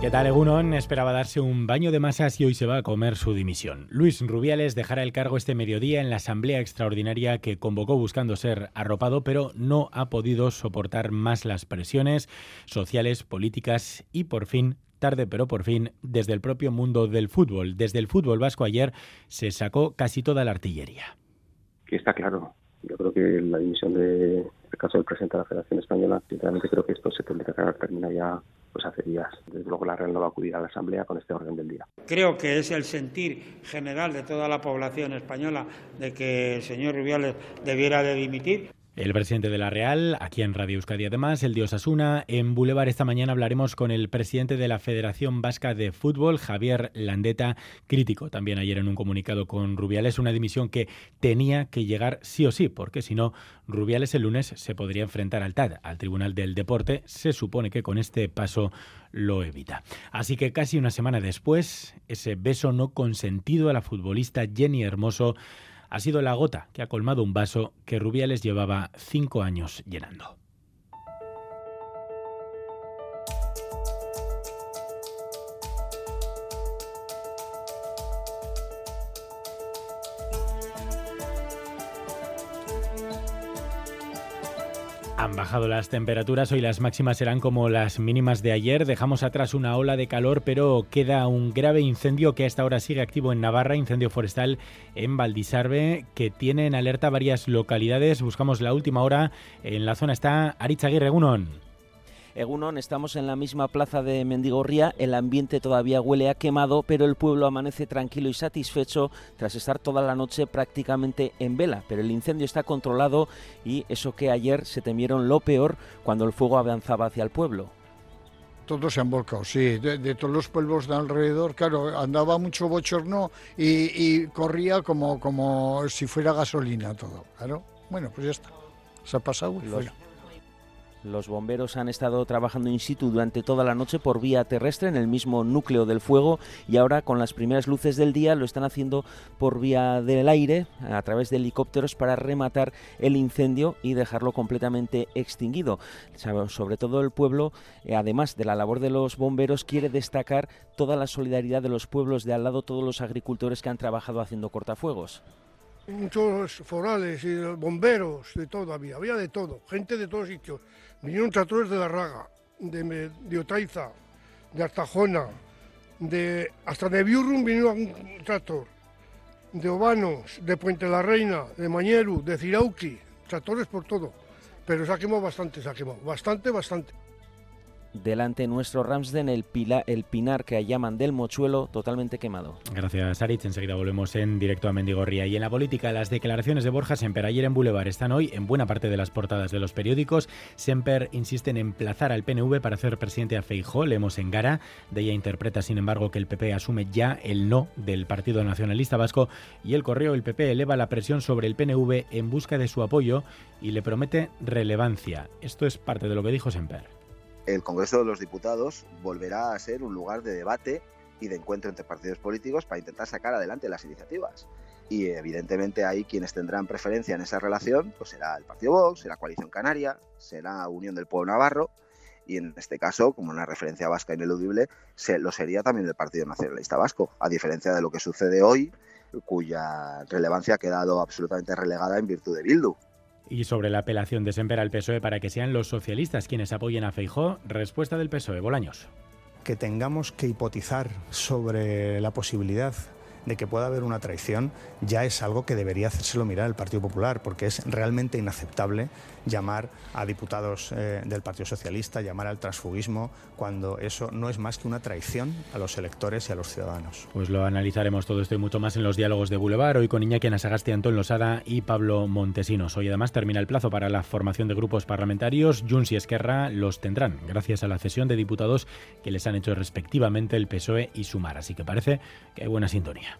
¿Qué tal, Egunon? Esperaba darse un baño de masas y hoy se va a comer su dimisión. Luis Rubiales dejará el cargo este mediodía en la asamblea extraordinaria que convocó buscando ser arropado, pero no ha podido soportar más las presiones sociales, políticas y por fin tarde pero por fin, desde el propio mundo del fútbol. Desde el fútbol vasco ayer se sacó casi toda la artillería. Que está claro. Yo creo que la dimisión del caso del presidente de la Federación Española, sinceramente creo que esto se tendría que terminar ya pues hace días. Desde luego la Real no va a acudir a la Asamblea con este orden del día. Creo que es el sentir general de toda la población española de que el señor Rubiales debiera de dimitir. El presidente de la Real, aquí en Radio Euskadi además, el dios Asuna. En Boulevard esta mañana hablaremos con el presidente de la Federación Vasca de Fútbol, Javier Landeta, crítico también ayer en un comunicado con Rubiales, una dimisión que tenía que llegar sí o sí, porque si no, Rubiales el lunes se podría enfrentar al TAD, al Tribunal del Deporte. Se supone que con este paso lo evita. Así que casi una semana después, ese beso no consentido a la futbolista Jenny Hermoso ha sido la gota que ha colmado un vaso que Rubiales llevaba cinco años llenando. Han bajado las temperaturas, hoy las máximas serán como las mínimas de ayer. Dejamos atrás una ola de calor, pero queda un grave incendio que hasta ahora sigue activo en Navarra, incendio forestal en Valdisarbe, que tiene en alerta varias localidades. Buscamos la última hora. En la zona está Arichaguirre Gunón. Egunon, estamos en la misma plaza de Mendigorría, el ambiente todavía huele a quemado, pero el pueblo amanece tranquilo y satisfecho tras estar toda la noche prácticamente en vela. Pero el incendio está controlado y eso que ayer se temieron lo peor cuando el fuego avanzaba hacia el pueblo. Todos se han volcado, sí, de, todos los pueblos de alrededor, claro, andaba mucho bochorno y, corría como, como si fuera gasolina todo, claro. Bueno, pues ya está, se ha pasado y fuera. Los bomberos han estado trabajando in situ durante toda la noche por vía terrestre en el mismo núcleo del fuego y ahora con las primeras luces del día lo están haciendo por vía del aire a través de helicópteros para rematar el incendio y dejarlo completamente extinguido. Sobre todo el pueblo, eh, además de la labor de los bomberos, quiere destacar toda la solidaridad de los pueblos de al lado, todos los agricultores que han trabajado haciendo cortafuegos muchos forales y bomberos, de todo había, había de todo, gente de todos sitios. Vinieron tractores de La Raga, de, de Otaiza, de Artajona, de, hasta de Biurrum vino un tractor, de Obanos, de Puente la Reina, de Mañeru, de Cirauqui, tractores por todo. Pero se ha quemado bastante, se ha quemado, bastante, bastante delante nuestro Ramsden, el, pila, el pinar que llaman del mochuelo totalmente quemado. Gracias, Aritz. Enseguida volvemos en directo a Mendigorría. Y en la política, las declaraciones de Borja Semper ayer en Boulevard están hoy en buena parte de las portadas de los periódicos. Semper insiste en emplazar al PNV para hacer presidente a Feijó. Leemos en Gara. De ella interpreta, sin embargo, que el PP asume ya el no del Partido Nacionalista Vasco. Y el correo, el PP eleva la presión sobre el PNV en busca de su apoyo y le promete relevancia. Esto es parte de lo que dijo Semper el Congreso de los Diputados volverá a ser un lugar de debate y de encuentro entre partidos políticos para intentar sacar adelante las iniciativas. Y evidentemente hay quienes tendrán preferencia en esa relación, pues será el Partido Vox, será Coalición Canaria, será Unión del Pueblo Navarro, y en este caso, como una referencia vasca ineludible, lo sería también el Partido Nacionalista Vasco, a diferencia de lo que sucede hoy, cuya relevancia ha quedado absolutamente relegada en virtud de Bildu. Y sobre la apelación de Semper al PSOE para que sean los socialistas quienes apoyen a Feijó, respuesta del PSOE, Bolaños. Que tengamos que hipotizar sobre la posibilidad de que pueda haber una traición ya es algo que debería hacérselo mirar el Partido Popular, porque es realmente inaceptable llamar a diputados eh, del Partido Socialista, llamar al transfugismo, cuando eso no es más que una traición a los electores y a los ciudadanos. Pues lo analizaremos todo esto y mucho más en los diálogos de Boulevard, hoy con Iñaki Anasagasti, Antón Losada y Pablo Montesinos. Hoy además termina el plazo para la formación de grupos parlamentarios. Junts y Esquerra los tendrán, gracias a la cesión de diputados que les han hecho respectivamente el PSOE y Sumar. Así que parece que hay buena sintonía.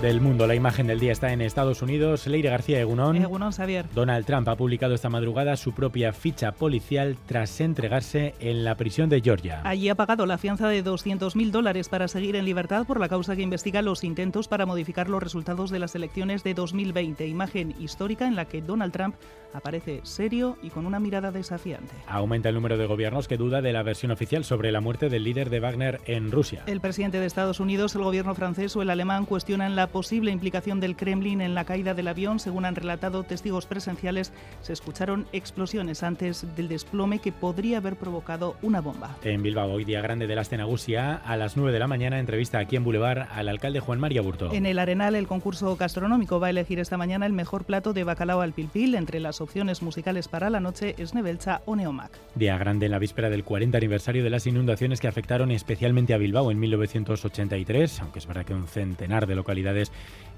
del mundo. La imagen del día está en Estados Unidos. Leire García Egunón. Egunón Xavier. Donald Trump ha publicado esta madrugada su propia ficha policial tras entregarse en la prisión de Georgia. Allí ha pagado la fianza de 200.000 dólares para seguir en libertad por la causa que investiga los intentos para modificar los resultados de las elecciones de 2020. Imagen histórica en la que Donald Trump aparece serio y con una mirada desafiante. Aumenta el número de gobiernos que duda de la versión oficial sobre la muerte del líder de Wagner en Rusia. El presidente de Estados Unidos, el gobierno francés o el alemán cuestionan la posible implicación del Kremlin en la caída del avión. Según han relatado testigos presenciales, se escucharon explosiones antes del desplome que podría haber provocado una bomba. En Bilbao, hoy día grande de la Astenagusia, a las 9 de la mañana, entrevista aquí en Boulevard al alcalde Juan María Burto. En el Arenal, el concurso gastronómico va a elegir esta mañana el mejor plato de bacalao al pilpil. Entre las opciones musicales para la noche es Nebelcha o Neomac. Día grande en la víspera del 40 aniversario de las inundaciones que afectaron especialmente a Bilbao en 1983, aunque es verdad que un centenar de localidades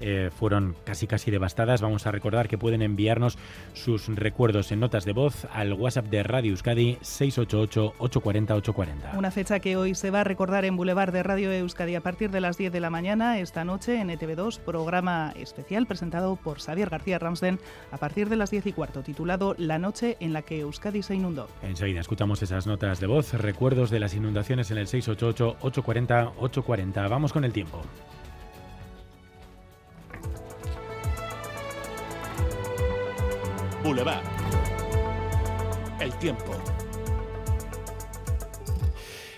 eh, fueron casi casi devastadas. Vamos a recordar que pueden enviarnos sus recuerdos en notas de voz al WhatsApp de Radio Euskadi 688-840-840. Una fecha que hoy se va a recordar en Boulevard de Radio Euskadi a partir de las 10 de la mañana, esta noche en ETV2, programa especial presentado por Xavier García Ramsden a partir de las 10 y cuarto, titulado La noche en la que Euskadi se inundó. Enseguida escuchamos esas notas de voz, recuerdos de las inundaciones en el 688-840-840. Vamos con el tiempo. Boulevard. El tiempo.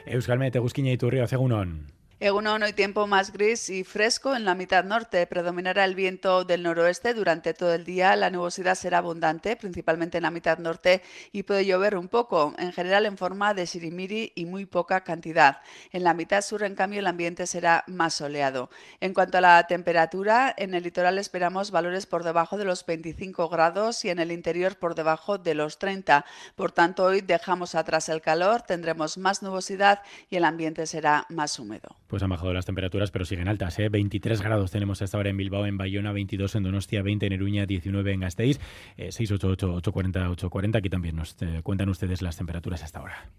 Euskalmet, Egusquiña y Turrio, Cegunón. Egunon, hoy tiempo más gris y fresco en la mitad norte. Predominará el viento del noroeste durante todo el día. La nubosidad será abundante, principalmente en la mitad norte, y puede llover un poco, en general en forma de sirimiri y muy poca cantidad. En la mitad sur, en cambio, el ambiente será más soleado. En cuanto a la temperatura, en el litoral esperamos valores por debajo de los 25 grados y en el interior por debajo de los 30. Por tanto, hoy dejamos atrás el calor, tendremos más nubosidad y el ambiente será más húmedo. Pues han bajado las temperaturas, pero siguen altas. ¿eh? 23 grados tenemos hasta ahora en Bilbao, en Bayona, 22 en Donostia, 20 en Eruña, 19 en Gasteiz, eh, 688-840-840. Aquí también nos eh, cuentan ustedes las temperaturas hasta ahora.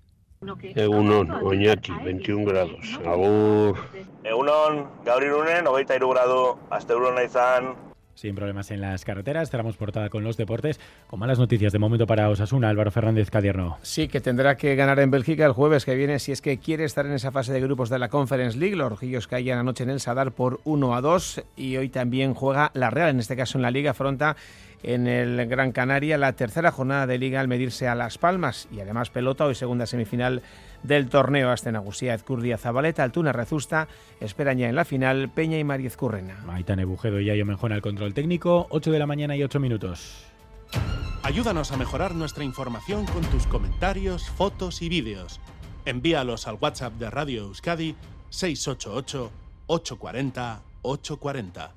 Egunon, Oñati, 21 grados. Agur. Egunon, Gabriel Une, 93 grado, hasta izan, sin problemas en las carreteras, cerramos portada con los deportes. Con malas noticias de momento para Osasuna, Álvaro Fernández Cadierno. Sí, que tendrá que ganar en Bélgica el jueves que viene si es que quiere estar en esa fase de grupos de la Conference League. Los rojillos caían anoche en el Sadar por 1 a 2 y hoy también juega la Real, en este caso en la Liga, afronta en el Gran Canaria la tercera jornada de Liga al medirse a Las Palmas y además pelota hoy segunda semifinal del torneo Astenagusía Ezcurdia Zabaleta, Altuna Rezusta, esperan ya en la final Peña y Mariez Currena. Maitane Bujedo y Ayo Menjón al control técnico, 8 de la mañana y 8 minutos. Ayúdanos a mejorar nuestra información con tus comentarios, fotos y vídeos. Envíalos al WhatsApp de Radio Euskadi 688 840 840.